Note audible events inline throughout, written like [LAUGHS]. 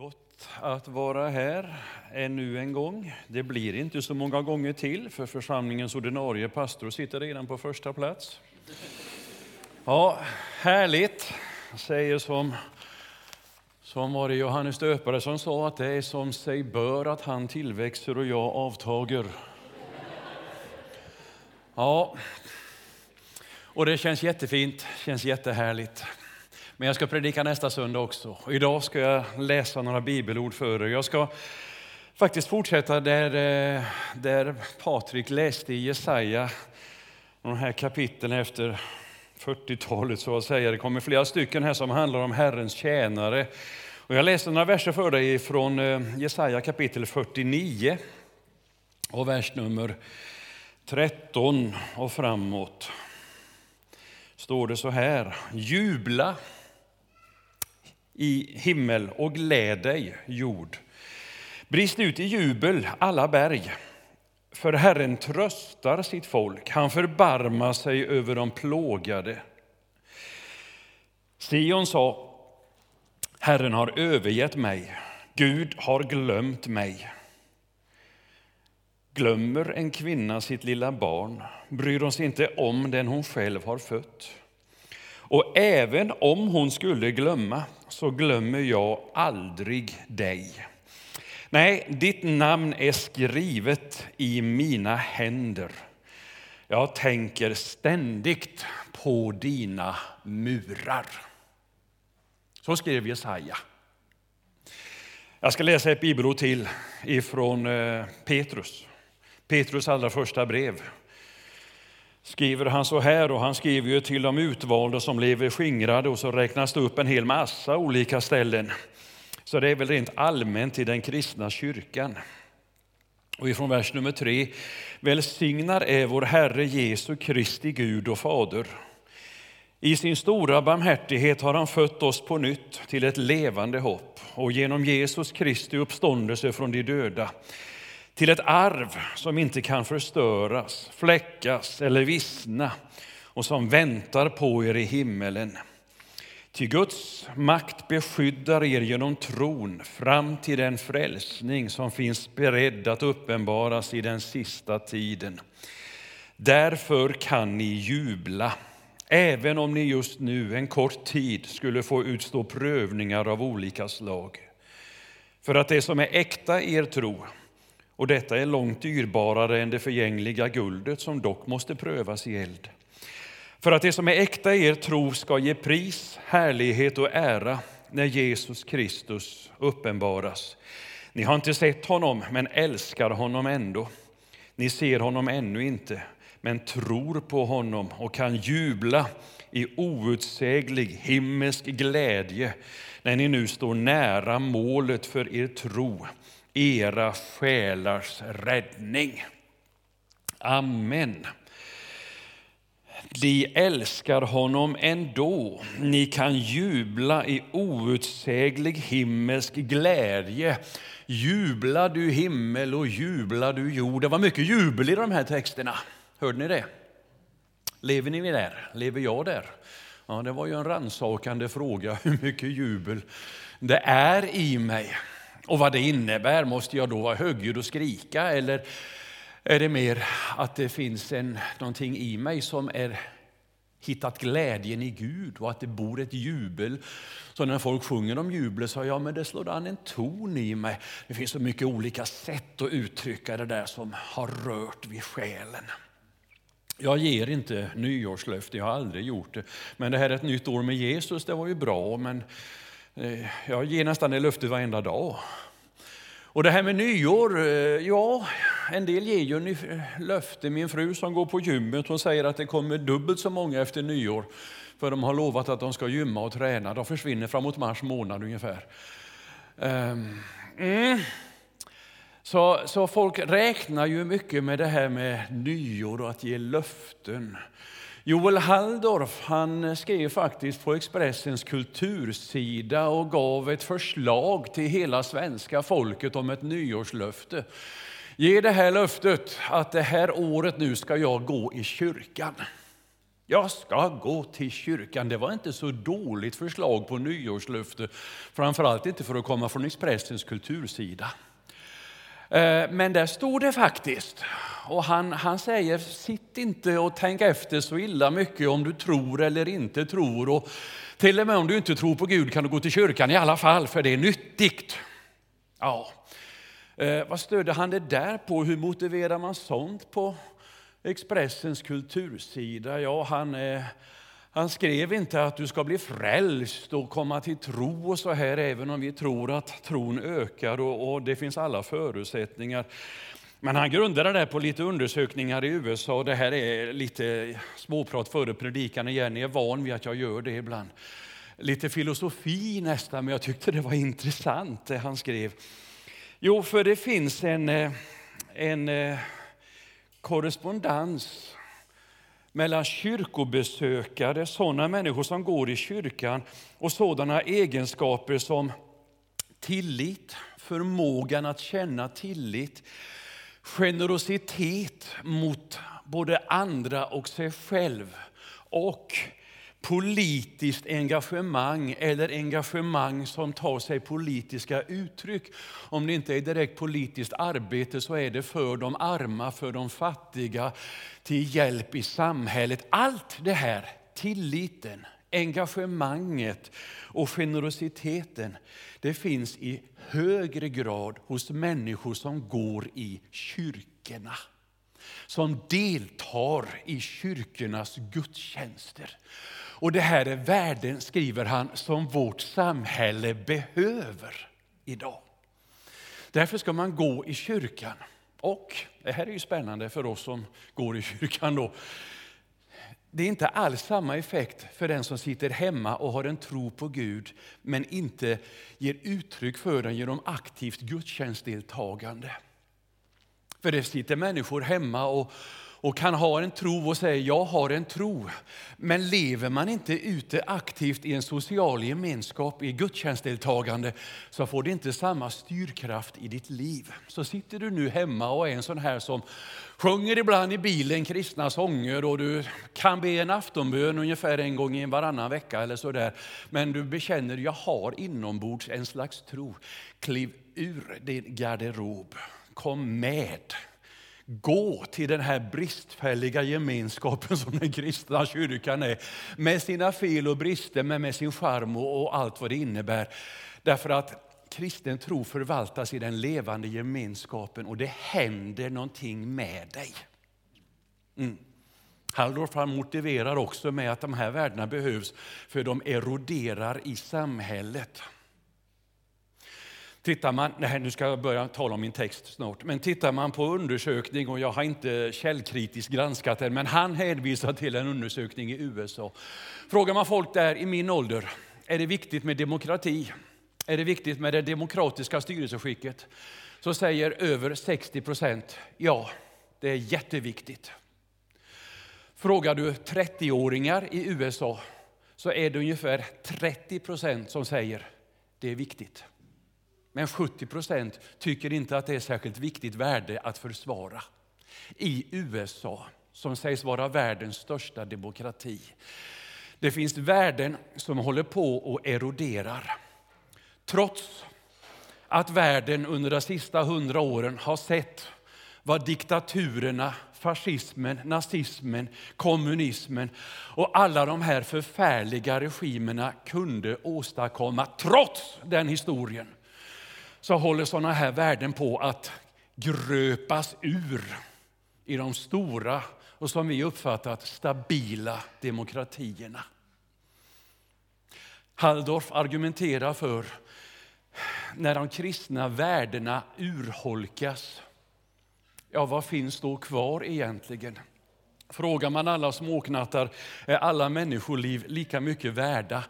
Gott att vara här ännu en gång. Det blir inte så många gånger till, för församlingens ordinarie pastor sitter redan på första plats. Ja, härligt, säger som, som var det Johannes döpare som sa att det är som sig bör att han tillväxer och jag avtager. Ja, och det känns jättefint, känns jättehärligt. Men jag ska predika nästa söndag också. Och idag ska jag läsa några bibelord för er. Jag ska faktiskt fortsätta där, eh, där Patrik läste i Jesaja, de här kapitlen efter 40-talet så att säga. Det kommer flera stycken här som handlar om Herrens tjänare. Och jag läser några verser för dig från eh, Jesaja kapitel 49 och vers nummer 13 och framåt. Står det så här. Jubla i himmel och gläd dig, jord. Brist ut i jubel, alla berg. För Herren tröstar sitt folk, han förbarmar sig över de plågade. Sion sa, Herren har övergett mig, Gud har glömt mig. Glömmer en kvinna sitt lilla barn, bryr hon sig inte om den hon själv har fött. Och även om hon skulle glömma så glömmer jag aldrig dig. Nej, ditt namn är skrivet i mina händer. Jag tänker ständigt på dina murar. Så skrev Jesaja. Jag ska läsa ett bibelord till ifrån eh, Petrus. Petrus allra första brev skriver han så här, och han skriver ju till de utvalda som lever skingrade och så räknas det upp en hel massa olika ställen. Så det är väl rent allmänt i den kristna kyrkan. Och ifrån vers nummer tre. Välsignad är vår Herre Jesu Kristi Gud och Fader. I sin stora barmhärtighet har han fött oss på nytt till ett levande hopp och genom Jesus Kristi uppståndelse från de döda till ett arv som inte kan förstöras, fläckas eller vissna och som väntar på er i himmelen. Ty Guds makt beskyddar er genom tron fram till den frälsning som finns beredd att uppenbaras i den sista tiden. Därför kan ni jubla, även om ni just nu en kort tid skulle få utstå prövningar av olika slag. För att det som är äkta er tro och detta är långt dyrbarare än det förgängliga guldet som dock måste prövas i eld. För att det som är äkta i er tro ska ge pris, härlighet och ära när Jesus Kristus uppenbaras. Ni har inte sett honom, men älskar honom ändå. Ni ser honom ännu inte, men tror på honom och kan jubla i outsäglig himmelsk glädje när ni nu står nära målet för er tro, era själars räddning. Amen. De älskar honom ändå. Ni kan jubla i outsäglig himmelsk glädje. Jubla du himmel och jubla du jord. Det var mycket jubel i de här texterna. Hörde ni det? Lever ni där? Lever jag där? Ja, det var ju en rannsakande fråga [LAUGHS] hur mycket jubel det är i mig. Och vad det innebär, måste jag då vara högljudd och skrika eller är det mer att det finns en, någonting i mig som är hittat glädjen i Gud och att det bor ett jubel. Så när folk sjunger om jubel så ja, men det slår an en ton i mig. Det finns så mycket olika sätt att uttrycka det där som har rört vid själen. Jag ger inte nyårslöfte, jag har aldrig gjort det. Men det här är ett nytt år med Jesus, det var ju bra. Men eh, jag ger nästan det löftet varenda dag. Och det här med nyår, eh, ja, en del ger ju löfte. Min fru som går på gymmet, hon säger att det kommer dubbelt så många efter nyår. För de har lovat att de ska gymma och träna. De försvinner framåt mars månad ungefär. Ehm, mm. Så, så folk räknar ju mycket med det här med nyår och att ge löften. Joel Halldorf han skrev faktiskt på Expressens kultursida och gav ett förslag till hela svenska folket om ett nyårslöfte. Ge det här löftet att det här året nu ska jag gå i kyrkan. Jag ska gå till kyrkan. Det var inte så dåligt förslag på nyårslöfte. Framförallt inte för att komma från Expressens kultursida. Eh, men där stod det faktiskt. Och han, han säger, sitt inte och tänk efter så illa mycket om du tror eller inte tror. Och till och med om du inte tror på Gud kan du gå till kyrkan i alla fall, för det är nyttigt. Ja, eh, vad stödde han det där på? Hur motiverar man sånt på Expressens kultursida? Ja, han, eh, han skrev inte att du ska bli frälst och komma till tro och så här, även om vi tror att tron ökar och, och det finns alla förutsättningar. Men han grundade det på lite undersökningar i USA. Det här är lite småprat före predikan igen. Ni är van vid att jag gör det ibland. Lite filosofi nästan, men jag tyckte det var intressant det han skrev. Jo, för det finns en, eh, en eh, korrespondens mellan kyrkobesökare, sådana människor som går i kyrkan och sådana egenskaper som tillit, förmågan att känna tillit, generositet mot både andra och sig själv och politiskt engagemang eller engagemang som tar sig politiska uttryck. Om det inte är direkt politiskt arbete så är det för de arma, för de fattiga, till hjälp i samhället. Allt det här, tilliten, engagemanget och generositeten, det finns i högre grad hos människor som går i kyrkorna som deltar i kyrkornas gudstjänster. Och det här är värden, skriver han, som vårt samhälle behöver idag. Därför ska man gå i kyrkan. Och, det här är ju spännande för oss som går i kyrkan då, det är inte alls samma effekt för den som sitter hemma och har en tro på Gud men inte ger uttryck för den genom aktivt gudstjänstdeltagande. För det sitter människor hemma och, och kan ha en tro och säga jag har en tro. Men lever man inte ute aktivt i en social gemenskap, i gudstjänstdeltagande, så får det inte samma styrkraft i ditt liv. Så sitter du nu hemma och är en sån här som sjunger ibland i bilen kristna sånger och du kan be en aftonbön ungefär en gång i varannan vecka eller så där. Men du bekänner, jag har inombords en slags tro. Kliv ur din garderob, kom med gå till den här bristfälliga gemenskapen som den kristna kyrkan är. Med sina fel och brister, men med sin charm och allt vad det innebär. Därför att kristen tro förvaltas i den levande gemenskapen och det händer någonting med dig. Mm. Halldorf motiverar också med att de här värdena behövs för de eroderar i samhället. Tittar man, nej, nu ska jag börja tala om min text snart, men tittar man på undersökning, och jag har inte källkritiskt granskat den, men han hänvisar till en undersökning i USA. Frågar man folk där i min ålder, är det viktigt med demokrati? Är det viktigt med det demokratiska styrelseskicket? Så säger över 60 procent, ja, det är jätteviktigt. Frågar du 30-åringar i USA så är det ungefär 30 procent som säger det är viktigt. Men 70 procent tycker inte att det är särskilt viktigt värde att försvara. I USA, som sägs vara världens största demokrati. Det finns värden som håller på och eroderar. Trots att världen under de sista hundra åren har sett vad diktaturerna, fascismen, nazismen, kommunismen och alla de här förfärliga regimerna kunde åstadkomma trots den historien så håller sådana här värden på att gröpas ur i de stora och som vi uppfattat stabila demokratierna. Halldorf argumenterar för när de kristna värdena urholkas, ja vad finns då kvar egentligen? Frågar man alla småknattar, är alla människoliv lika mycket värda?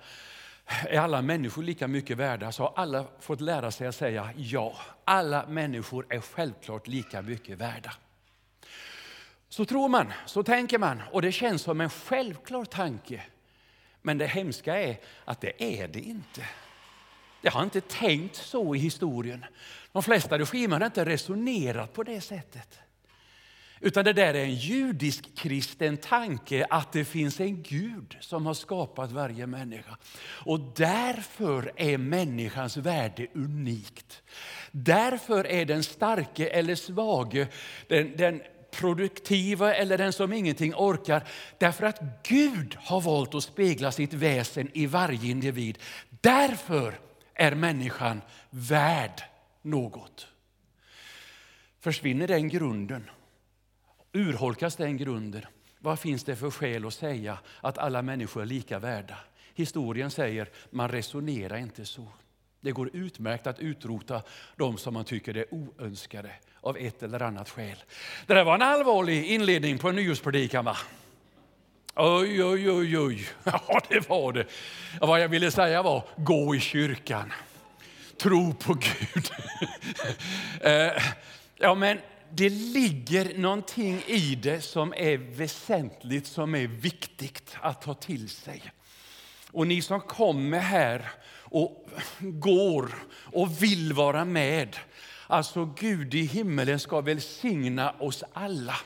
Är alla människor lika mycket värda? Så har alla fått lära sig att säga ja. Alla människor är självklart lika mycket värda. Så tror man, så tänker man och det känns som en självklar tanke. Men det hemska är att det är det inte. Det har inte tänkt så i historien. De flesta regimer har inte resonerat på det sättet. Utan det där är en judisk kristen tanke att det finns en Gud som har skapat varje människa. Och därför är människans värde unikt. Därför är den starke eller svage, den, den produktiva eller den som ingenting orkar. Därför att Gud har valt att spegla sitt väsen i varje individ. Därför är människan värd något. Försvinner den grunden, urholkas den grunden, vad finns det för skäl att säga att alla människor är lika värda? Historien säger man resonerar inte så. Det går utmärkt att utrota de som man tycker är oönskade av ett eller annat skäl. Det där var en allvarlig inledning på en nyårspredikan va? Oj, oj, oj, oj. [LAUGHS] Ja, det var det. Vad jag ville säga var, gå i kyrkan. Tro på Gud. [LAUGHS] Eh, ja, men det ligger någonting i det som är väsentligt, som är viktigt att ta till sig. Och ni som kommer här och går och vill vara med. Alltså Gud i himmelen ska välsigna oss alla.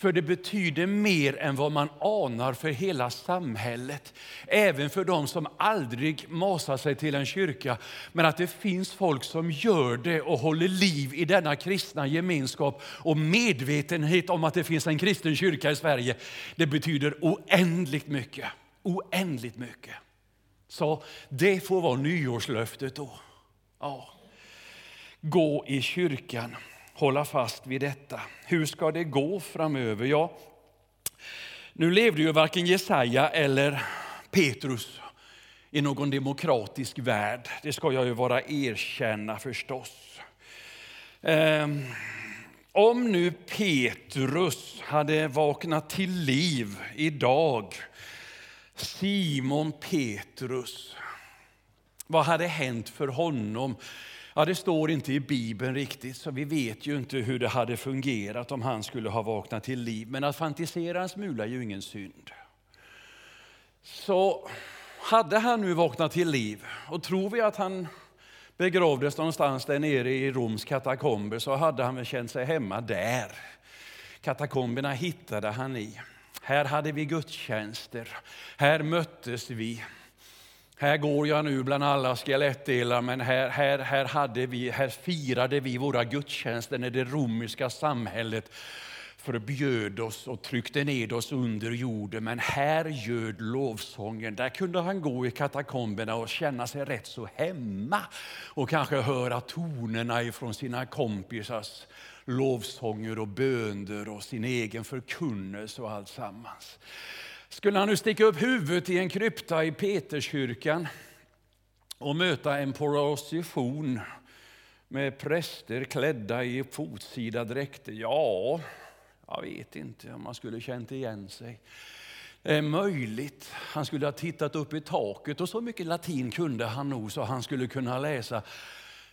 För det betyder mer än vad man anar för hela samhället. Även för de som aldrig masar sig till en kyrka. Men att det finns folk som gör det och håller liv i denna kristna gemenskap. Och medvetenhet om att det finns en kristen kyrka i Sverige. Det betyder oändligt mycket. Oändligt mycket. Så det får vara nyårslöftet då. Ja. Gå i kyrkan, hålla fast vid detta. Hur ska det gå framöver? Ja, nu levde ju varken Jesaja eller Petrus i någon demokratisk värld. Det ska jag ju vara erkänna förstås. Um, om nu Petrus hade vaknat till liv idag Simon Petrus. Vad hade hänt för honom? Ja, det står inte i Bibeln riktigt, så vi vet ju inte hur det hade fungerat om han skulle ha vaknat till liv. Men att fantisera en smula är ju ingen synd. Så hade han nu vaknat till liv, och tror vi att han begravdes någonstans där nere i Roms katakomber, så hade han väl känt sig hemma där. Katakomberna hittade han i. Här hade vi gudstjänster. Här möttes vi. Här går jag nu bland alla skelettdelar, men här, här, här, hade vi, här firade vi våra gudstjänster när det romerska samhället förbjöd oss och tryckte ned oss under jorden. Men här göd lovsången. Där kunde han gå i katakomberna och känna sig rätt så hemma och kanske höra tonerna ifrån sina kompisars lovsånger och bönder och sin egen förkunnelse och allt sammans. Skulle han nu sticka upp huvudet i en krypta i Peterskyrkan och möta en procession med präster klädda i fotsida dräkter? Ja, jag vet inte om man skulle känt igen sig. Det är möjligt. Han skulle ha tittat upp i taket och så mycket latin kunde han nog så han skulle kunna läsa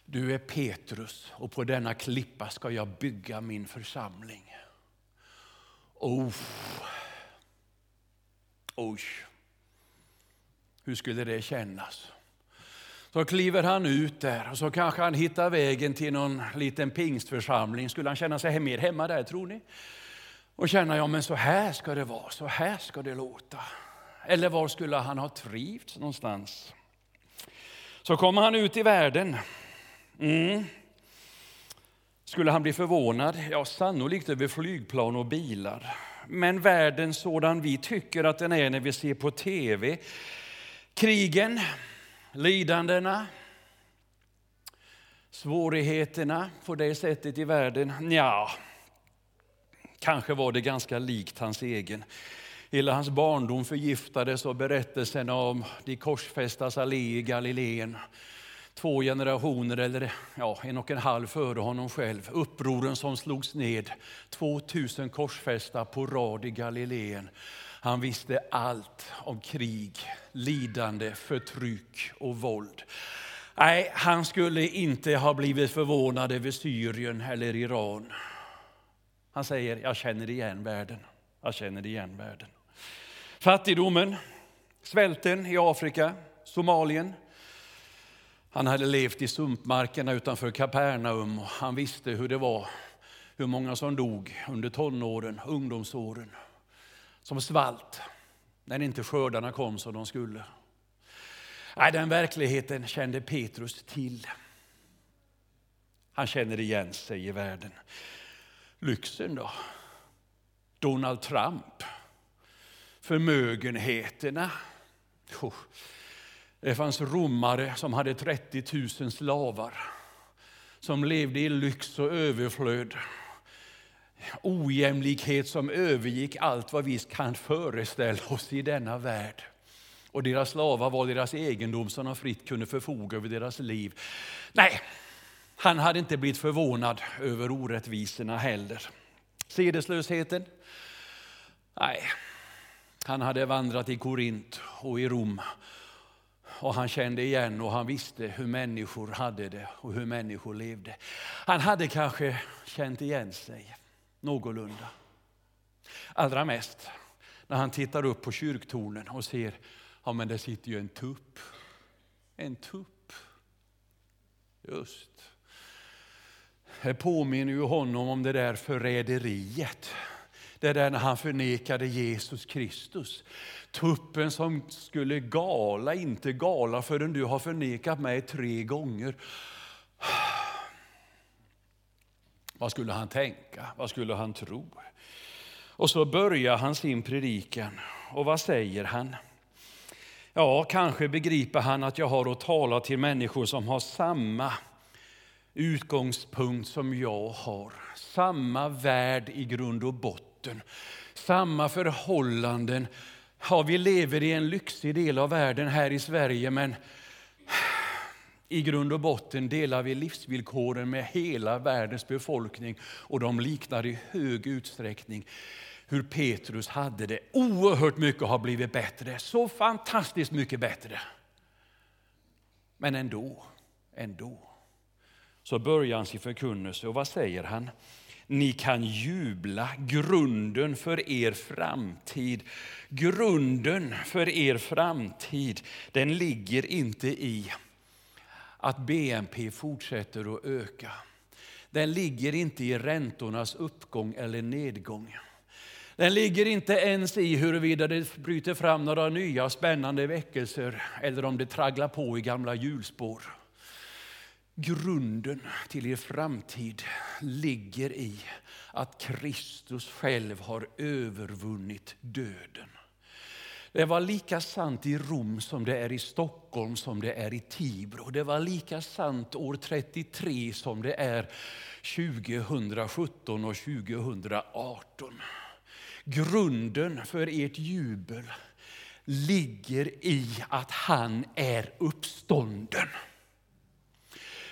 du är Petrus och på denna klippa ska jag bygga min församling. Oh. Oj. Hur skulle det kännas? Så kliver han ut där och så kanske han hittar vägen till någon liten pingstförsamling. Skulle han känna sig mer hemma där tror ni? Och känna, ja men så här ska det vara, så här ska det låta. Eller var skulle han ha trivts någonstans? Så kommer han ut i världen Mm. Skulle han bli förvånad? Ja, sannolikt över flygplan och bilar. Men världen sådan vi tycker att den är när vi ser på tv, krigen, lidandena, svårigheterna på det sättet i världen, ja, kanske var det ganska likt hans egen. Hela hans barndom förgiftades av berättelsen om de korsfästas allé i Galileen två generationer, eller ja, en och en halv före honom själv. Upproren som slogs ned, 2000 korsfästa på rad i Galileen. Han visste allt om krig, lidande, förtryck och våld. Nej, han skulle inte ha blivit förvånad över Syrien eller Iran. Han säger, jag känner igen världen. Jag känner igen världen. Fattigdomen, svälten i Afrika, Somalien, han hade levt i sumpmarkerna utanför Kapernaum och han visste hur det var hur många som dog under tonåren, ungdomsåren, som svalt när inte skördarna kom som de skulle. Nej, den verkligheten kände Petrus till. Han känner igen sig i världen. Lyxen då? Donald Trump? Förmögenheterna? Det fanns romare som hade 30 000 slavar som levde i lyx och överflöd. Ojämlikhet som övergick allt vad vi kan föreställa oss i denna värld. Och deras slavar var deras egendom som de fritt kunde förfoga över deras liv. Nej, han hade inte blivit förvånad över orättvisorna heller. Sedeslösheten? Nej, han hade vandrat i Korint och i Rom och han kände igen och han visste hur människor hade det och hur människor levde. Han hade kanske känt igen sig någorlunda. Allra mest när han tittar upp på kyrktornen och ser ja men det sitter ju en tupp. En tupp. Just. Det påminner ju honom om det där förräderiet. Det där när han förnekade Jesus Kristus. Tuppen som skulle gala, inte gala förrän du har förnekat mig tre gånger. Vad skulle han tänka? Vad skulle han tro? Och så börjar han sin predikan. Och vad säger han? Ja, kanske begriper han att jag har att tala till människor som har samma utgångspunkt som jag har. Samma värld i grund och botten botten. Samma förhållanden. Ja, vi lever i en lyxig del av världen här i Sverige, men i grund och botten delar vi livsvillkoren med hela världens befolkning och de liknar i hög utsträckning hur Petrus hade det. Oerhört mycket har blivit bättre, så fantastiskt mycket bättre. Men ändå, ändå, så börjar han sin förkunnelse och vad säger han? Ni kan jubla, grunden för er framtid. Grunden för er framtid, den ligger inte i att BNP fortsätter att öka. Den ligger inte i räntornas uppgång eller nedgång. Den ligger inte ens i huruvida det bryter fram några nya spännande väckelser eller om det tragglar på i gamla hjulspår. Grunden till er framtid ligger i att Kristus själv har övervunnit döden. Det var lika sant i Rom som det är i Stockholm som det är i Tibro. Det var lika sant år 33 som det är 2017 och 2018. Grunden för ert jubel ligger i att han är uppstånden.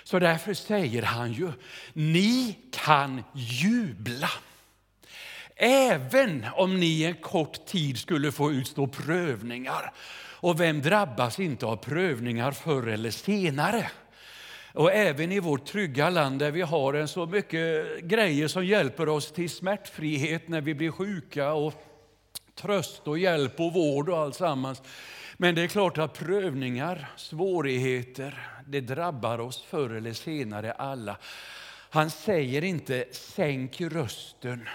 Så därför säger han ju, ni kan jubla. Även om ni en kort tid skulle få utstå prövningar. Och vem drabbas inte av prövningar förr eller senare? Och även i vårt trygga land där vi har en så mycket grejer som hjälper oss till smärtfrihet när vi blir sjuka och tröst och hjälp och vård och alltsammans. Men det är klart att prövningar, svårigheter, det drabbar oss förr eller senare alla. Han säger inte sänk rösten,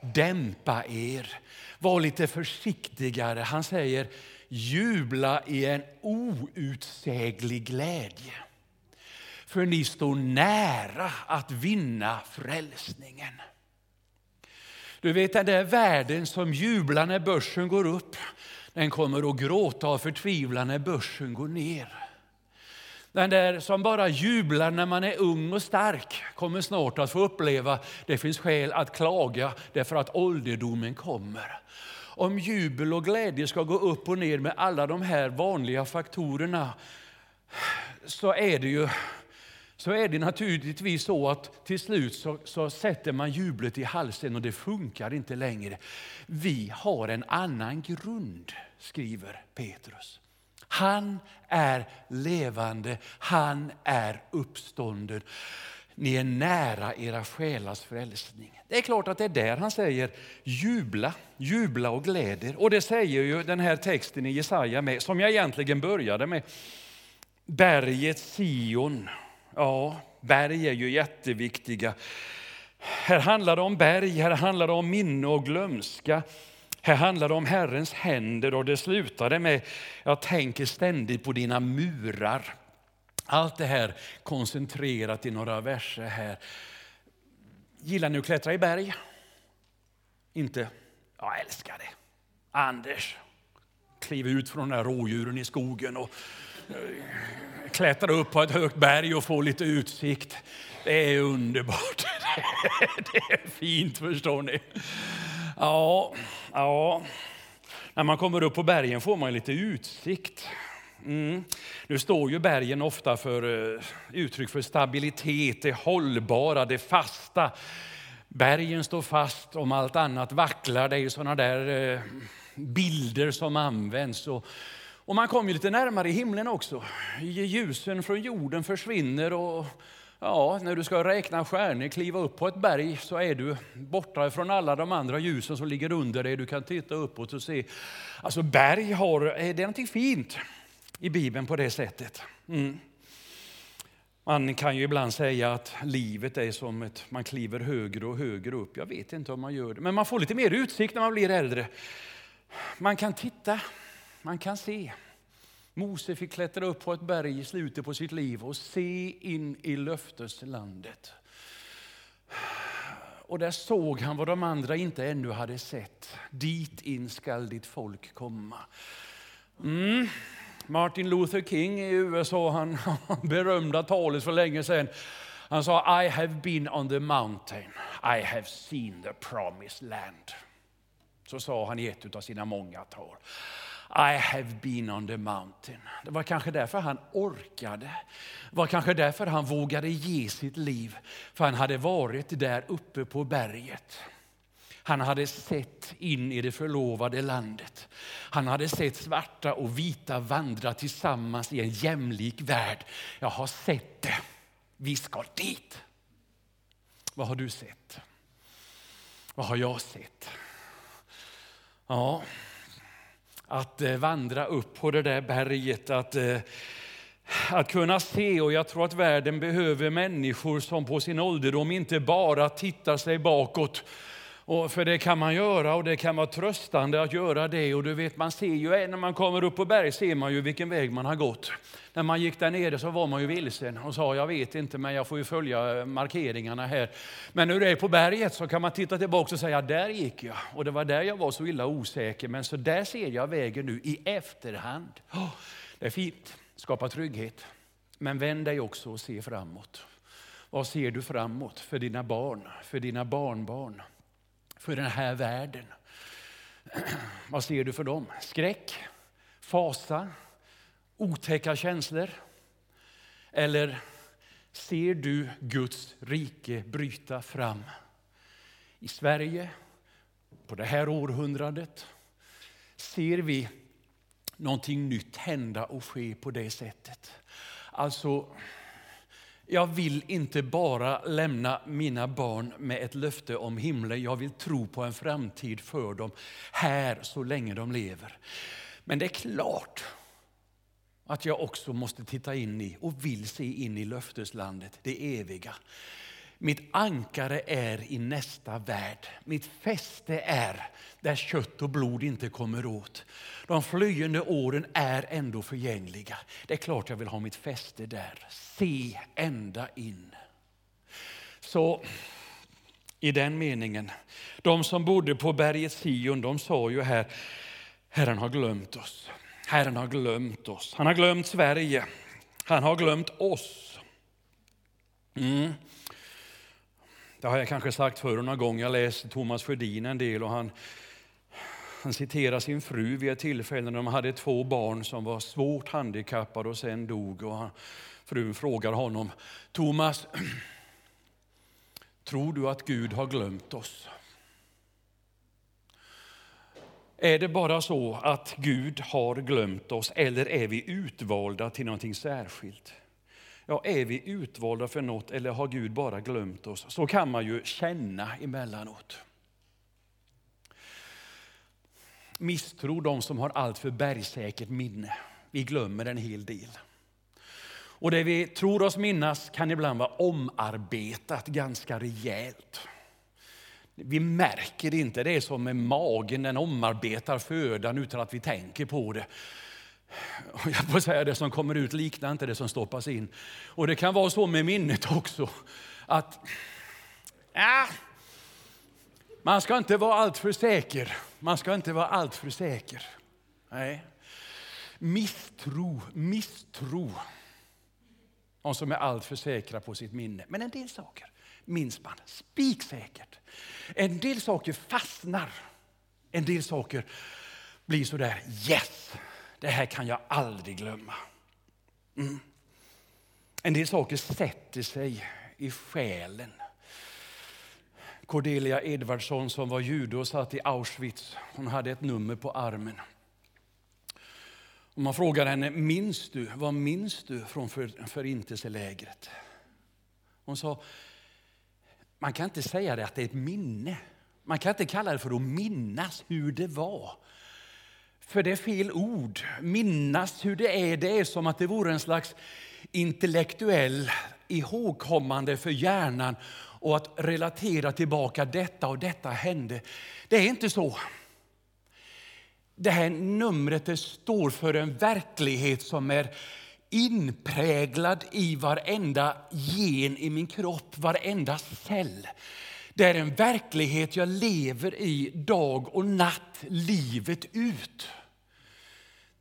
dämpa er, var lite försiktigare. Han säger jubla i en outsäglig glädje. För ni står nära att vinna frälsningen. Du vet den där världen som jublar när börsen går upp, den kommer att gråta av förtvivlan när börsen går ner. Den där som bara jublar när man är ung och stark kommer snart att få uppleva det finns skäl att klaga därför att ålderdomen kommer. Om jubel och glädje ska gå upp och ner med alla de här vanliga faktorerna så är det ju så är det naturligtvis så att till slut så, så, sätter man jublet i halsen och det funkar inte längre. Vi har en annan grund, skriver Petrus. Han är levande, han är uppstånden. Ni är nära era själars frälsning. Det är klart att det är där han säger jubla, jubla och gläder. Och det säger ju den här texten i Jesaja med, som jag egentligen började med. Berget Sion Ja, berg är ju jätteviktiga. Här handlar det om berg, här handlar det om minne och glömska. Här handlar det om Herrens händer och det slutade med, jag tänker ständigt på dina murar. Allt det här koncentrerat i några verser här. Gillar ni att klättra i berg? Inte? Jag älskar det. Anders, kliv ut från de där rådjuren i skogen och klättra upp på ett högt berg och få lite utsikt. Det är underbart. [LAUGHS] Det är fint, förstår ni. Ja, ja. När man kommer upp på bergen får man lite utsikt. Mm. Nu står ju bergen ofta för eh, uttryck för stabilitet, det hållbara, det fasta. Bergen står fast om allt annat vacklar. Det är ju sådana där eh, bilder som används. Och, och man kommer lite närmare himlen också. Ljusen från jorden försvinner och Ja, när du ska räkna stjärnor, kliva upp på ett berg så är du borta från alla de andra ljusen som ligger under dig. Du kan titta uppåt och se. Alltså berg har, det är någonting fint i Bibeln på det sättet. Mm. Man kan ju ibland säga att livet är som att man kliver högre och högre upp. Jag vet inte om man gör det, men man får lite mer utsikt när man blir äldre. Man kan titta, man kan se. Mose fick klättra upp på ett berg i slutet på sitt liv och se in i löfteslandet. Och där såg han vad de andra inte ännu hade sett. Dit in skall ditt folk komma. Mm. Martin Luther King i USA, han berömda talet för länge sedan. Han sa I have been on the mountain, I have seen the promised land. Så sa han i ett av sina många tal. I have been on the mountain. Det var kanske därför han orkade. Det var kanske därför han vågade ge sitt liv. För han hade varit där uppe på berget. Han hade sett in i det förlovade landet. Han hade sett svarta och vita vandra tillsammans i en jämlik värld. Jag har sett det. Vi ska dit. Vad har du sett? Vad har jag sett? Ja, att eh, vandra upp på det där berget, att, eh, att kunna se. Och jag tror att världen behöver människor som på sin ålderdom inte bara tittar sig bakåt och för det kan man göra och det kan vara tröstande att göra det. Och du vet, man ser ju, när man kommer upp på berg ser man ju vilken väg man har gått. När man gick där nere så var man ju vilsen och sa, jag vet inte men jag får ju följa eh, markeringarna här. Men när du är på berget så kan man titta tillbaka och säga, där gick jag. Och det var där jag var så illa osäker. Men så där ser jag vägen nu i efterhand. Oh, det är fint, skapa trygghet. Men vänd dig också och se framåt. Vad ser du framåt för dina barn, för dina barnbarn? För den här världen. [CLEARS THROAT] Vad ser du för dem? Skräck, fasa, otäcka känslor? Eller ser du Guds rike bryta fram i Sverige på det här århundradet? Ser vi någonting nytt hända och ske på det sättet? Alltså, jag vill inte bara lämna mina barn med ett löfte om himlen. Jag vill tro på en framtid för dem här så länge de lever. Men det är klart att jag också måste titta in i och vill se in i löfteslandet, det eviga. Mitt ankare är i nästa värld. Mitt fäste är där kött och blod inte kommer åt. De flyende åren är ändå förgängliga. Det är klart jag vill ha mitt fäste där. Se ända in. Så i den meningen, de som bodde på berget Sion, de sa ju här, Herren har glömt oss. Herren har glömt oss. Han har glömt Sverige. Han har glömt oss. Mm. Det har jag kanske sagt förr någon gång. Jag läste Thomas Sjödin en del och han, han citerar sin fru vid ett tillfälle när de hade två barn som var svårt handikappade och sen dog. Och han, frun frågar honom, Thomas, [CLEARS THROAT] tror du att Gud har glömt oss? Är det bara så att Gud har glömt oss eller är vi utvalda till någonting särskilt? Ja, är vi utvalda för något eller har Gud bara glömt oss? Så kan man ju känna emellanåt. Misstro de som har allt för bergsäkert minne. Vi glömmer en hel del. Och det vi tror oss minnas kan ibland vara omarbetat ganska rejält. Vi märker inte, det är som med magen, den omarbetar födan utan att vi tänker på det. Jag får säga det som kommer ut liknar inte det som stoppas in. Och det kan vara så med minnet också. Att äh, man ska inte vara alltför säker. Man ska inte vara alltför säker. Nej. Misstro, misstro. De som är alltför säkra på sitt minne. Men en del saker minns man spiksäkert. En del saker fastnar. En del saker blir så där, yes, det här kan jag aldrig glömma. Mm. En del saker sätter sig i själen. Cordelia Edvardsson som var jude och satt i Auschwitz, hon hade ett nummer på armen. Och man frågar henne, minns du, vad minns du från för, förintelselägret? Hon sa, man kan inte säga det att det är ett minne. Man kan inte kalla det för att minnas hur det var. För det är fel ord. Minnas hur det är, det är som att det vore en slags intellektuell ihågkommande för hjärnan och att relatera tillbaka detta och detta hände. Det är inte så. Det här numret det står för en verklighet som är inpräglad i varenda gen i min kropp, varenda cell. Det är en verklighet jag lever i dag och natt, livet ut.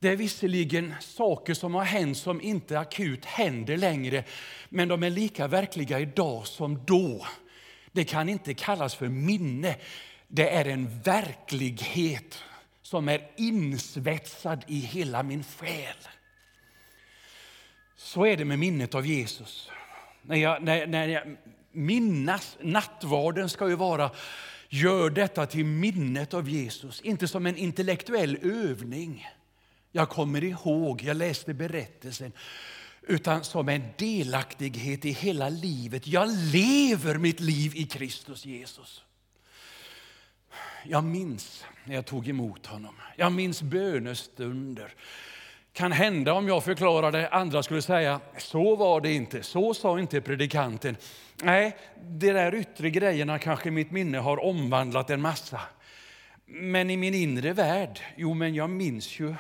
Det är visserligen saker som har hänt som inte akut händer längre, men de är lika verkliga idag som då. Det kan inte kallas för minne. Det är en verklighet som är insvetsad i hela min själ. Så är det med minnet av Jesus. När jag, när, när jag minnas, nattvarden ska ju vara gör detta till minnet av Jesus, inte som en intellektuell övning. Jag kommer ihåg, jag läste berättelsen utan som en delaktighet i hela livet. Jag lever mitt liv i Kristus Jesus. Jag minns när jag tog emot honom. Jag minns bönestunder. Kan hända om jag förklarade, andra skulle säga, så var det inte, så sa inte predikanten. Nej, de där yttre grejerna kanske mitt minne har omvandlat en massa. Men i min inre värld, jo men jag minns ju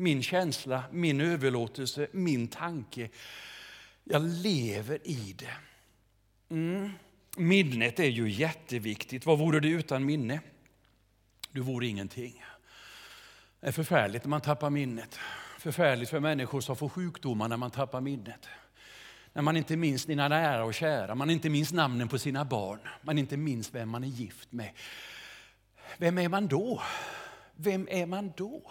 min känsla, min överlåtelse, min tanke. Jag lever i det. Mm. Minnet är ju jätteviktigt. Vad vore det utan minne? Du vore ingenting. Det är förfärligt när man tappar minnet. Förfärligt för människor som får sjukdomar när man tappar minnet. När man inte minns sina nära och kära, man inte minns namnen på sina barn, man inte minns vem man är gift med. Vem är man då? Vem är man då?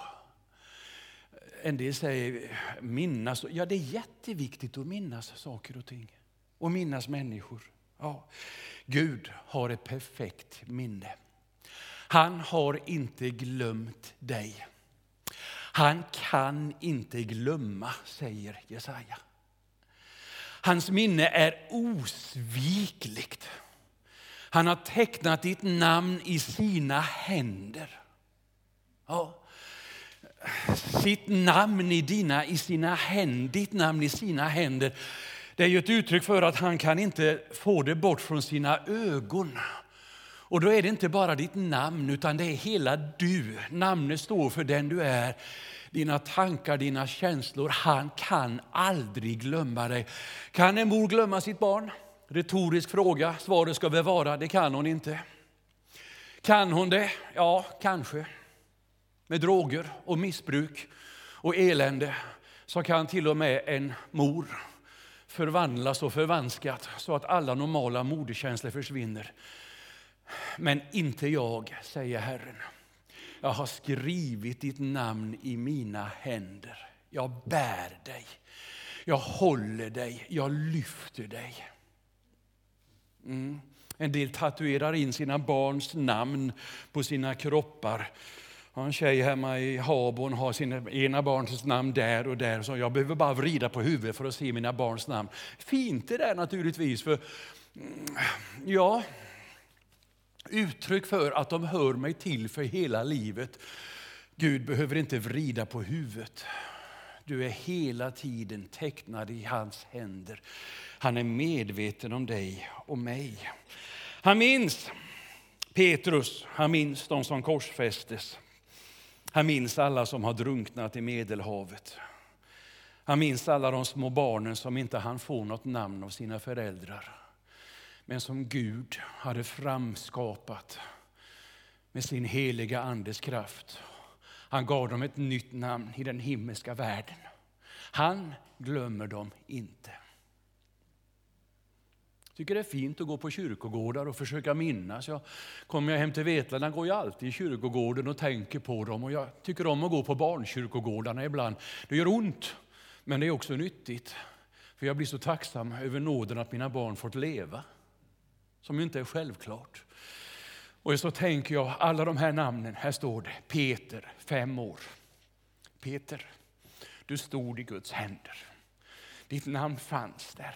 En del säger minnas. Ja, det är jätteviktigt att minnas saker och ting. Och minnas människor. Ja. Gud har ett perfekt minne. Han har inte glömt dig. Han kan inte glömma, säger Jesaja. Hans minne är osvikligt. Han har tecknat ditt namn i sina händer. Ja. Sitt namn i, dina, i sina händer, ditt namn i sina händer. Det är ju ett uttryck för att han kan inte få det bort från sina ögon. Och då är det inte bara ditt namn, utan det är hela du. Namnet står för den du är. Dina tankar, dina känslor. Han kan aldrig glömma dig. Kan en mor glömma sitt barn? Retorisk fråga. Svaret ska väl vara, det kan hon inte. Kan hon det? Ja, kanske. Med droger och missbruk och elände så kan till och med en mor förvandlas och förvanskat så att alla normala moderkänslor försvinner. Men inte jag, säger Herren. Jag har skrivit ditt namn i mina händer. Jag bär dig, jag håller dig, jag lyfter dig. Mm. En del tatuerar in sina barns namn på sina kroppar. Har en tjej hemma i Habo, hon har sina ena barns namn där och där. Så jag behöver bara vrida på huvudet för att se mina barns namn. Fint det där naturligtvis, för mm, ja, uttryck för att de hör mig till för hela livet. Gud behöver inte vrida på huvudet. Du är hela tiden tecknad i hans händer. Han är medveten om dig och mig. Han minns Petrus, han minns de som korsfästes. Han minns alla som har drunknat i Medelhavet. Han minns alla de små barnen som inte han få något namn av sina föräldrar. Men som Gud hade framskapat med sin heliga andes kraft. Han gav dem ett nytt namn i den himmelska världen. Han glömmer dem inte. Tycker det är fint att gå på kyrkogårdar och försöka minnas. Jag kommer jag hem till Vetlanda går jag alltid i kyrkogården och tänker på dem. Och jag tycker om att gå på barnkyrkogårdarna ibland. Det gör ont, men det är också nyttigt. För jag blir så tacksam över nåden att mina barn fått leva. Som ju inte är självklart. Och så tänker jag, alla de här namnen, här står det Peter, fem år. Peter, du stod i Guds händer. Ditt namn fanns där.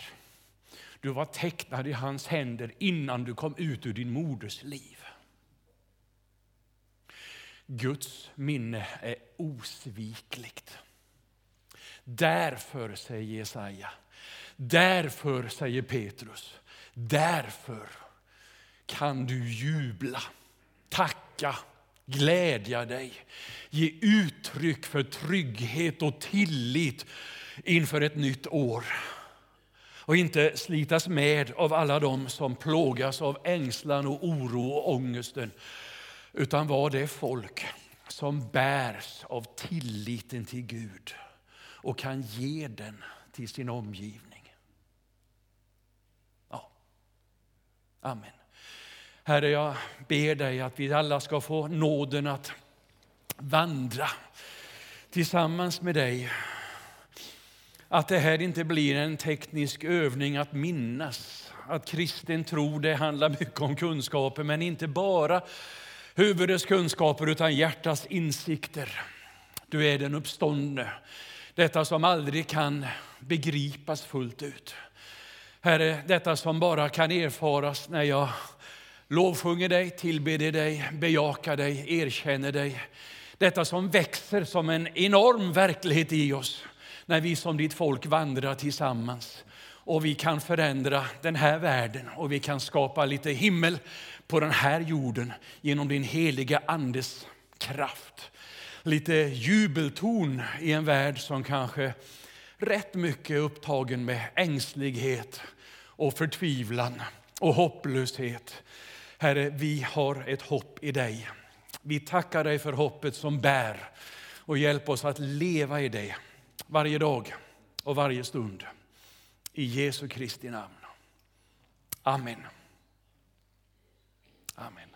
Du var tecknad i hans händer innan du kom ut ur din moders liv. Guds minne är osvikligt. Därför, säger Jesaja, därför, säger Petrus, därför kan du jubla, tacka, glädja dig, ge uttryck för trygghet och tillit inför ett nytt år. Och inte slitas med av alla de som plågas av ängslan och oro och ångesten. Utan var det folk som bärs av tilliten till Gud och kan ge den till sin omgivning. Ja. Amen. Herre, jag ber dig att vi alla ska få nåden att vandra tillsammans med dig. Att det här inte blir en teknisk övning att minnas. Att kristen tro det handlar mycket om kunskaper, men inte bara huvudets kunskaper utan hjärtats insikter. Du är den uppståndne, detta som aldrig kan begripas fullt ut. Herre, detta som bara kan erfaras när jag lovsjunger dig, tillber dig, bejakar dig, erkänner dig. Detta som växer som en enorm verklighet i oss när vi som ditt folk vandrar tillsammans. Och vi kan förändra den här världen och vi kan skapa lite himmel på den här jorden genom din heliga Andes kraft. Lite jubelton i en värld som kanske rätt mycket är upptagen med ängslighet och förtvivlan och hopplöshet. Herre, vi har ett hopp i dig. Vi tackar dig för hoppet som bär och hjälp oss att leva i det varje dag och varje stund. I Jesu Kristi namn. Amen. Amen.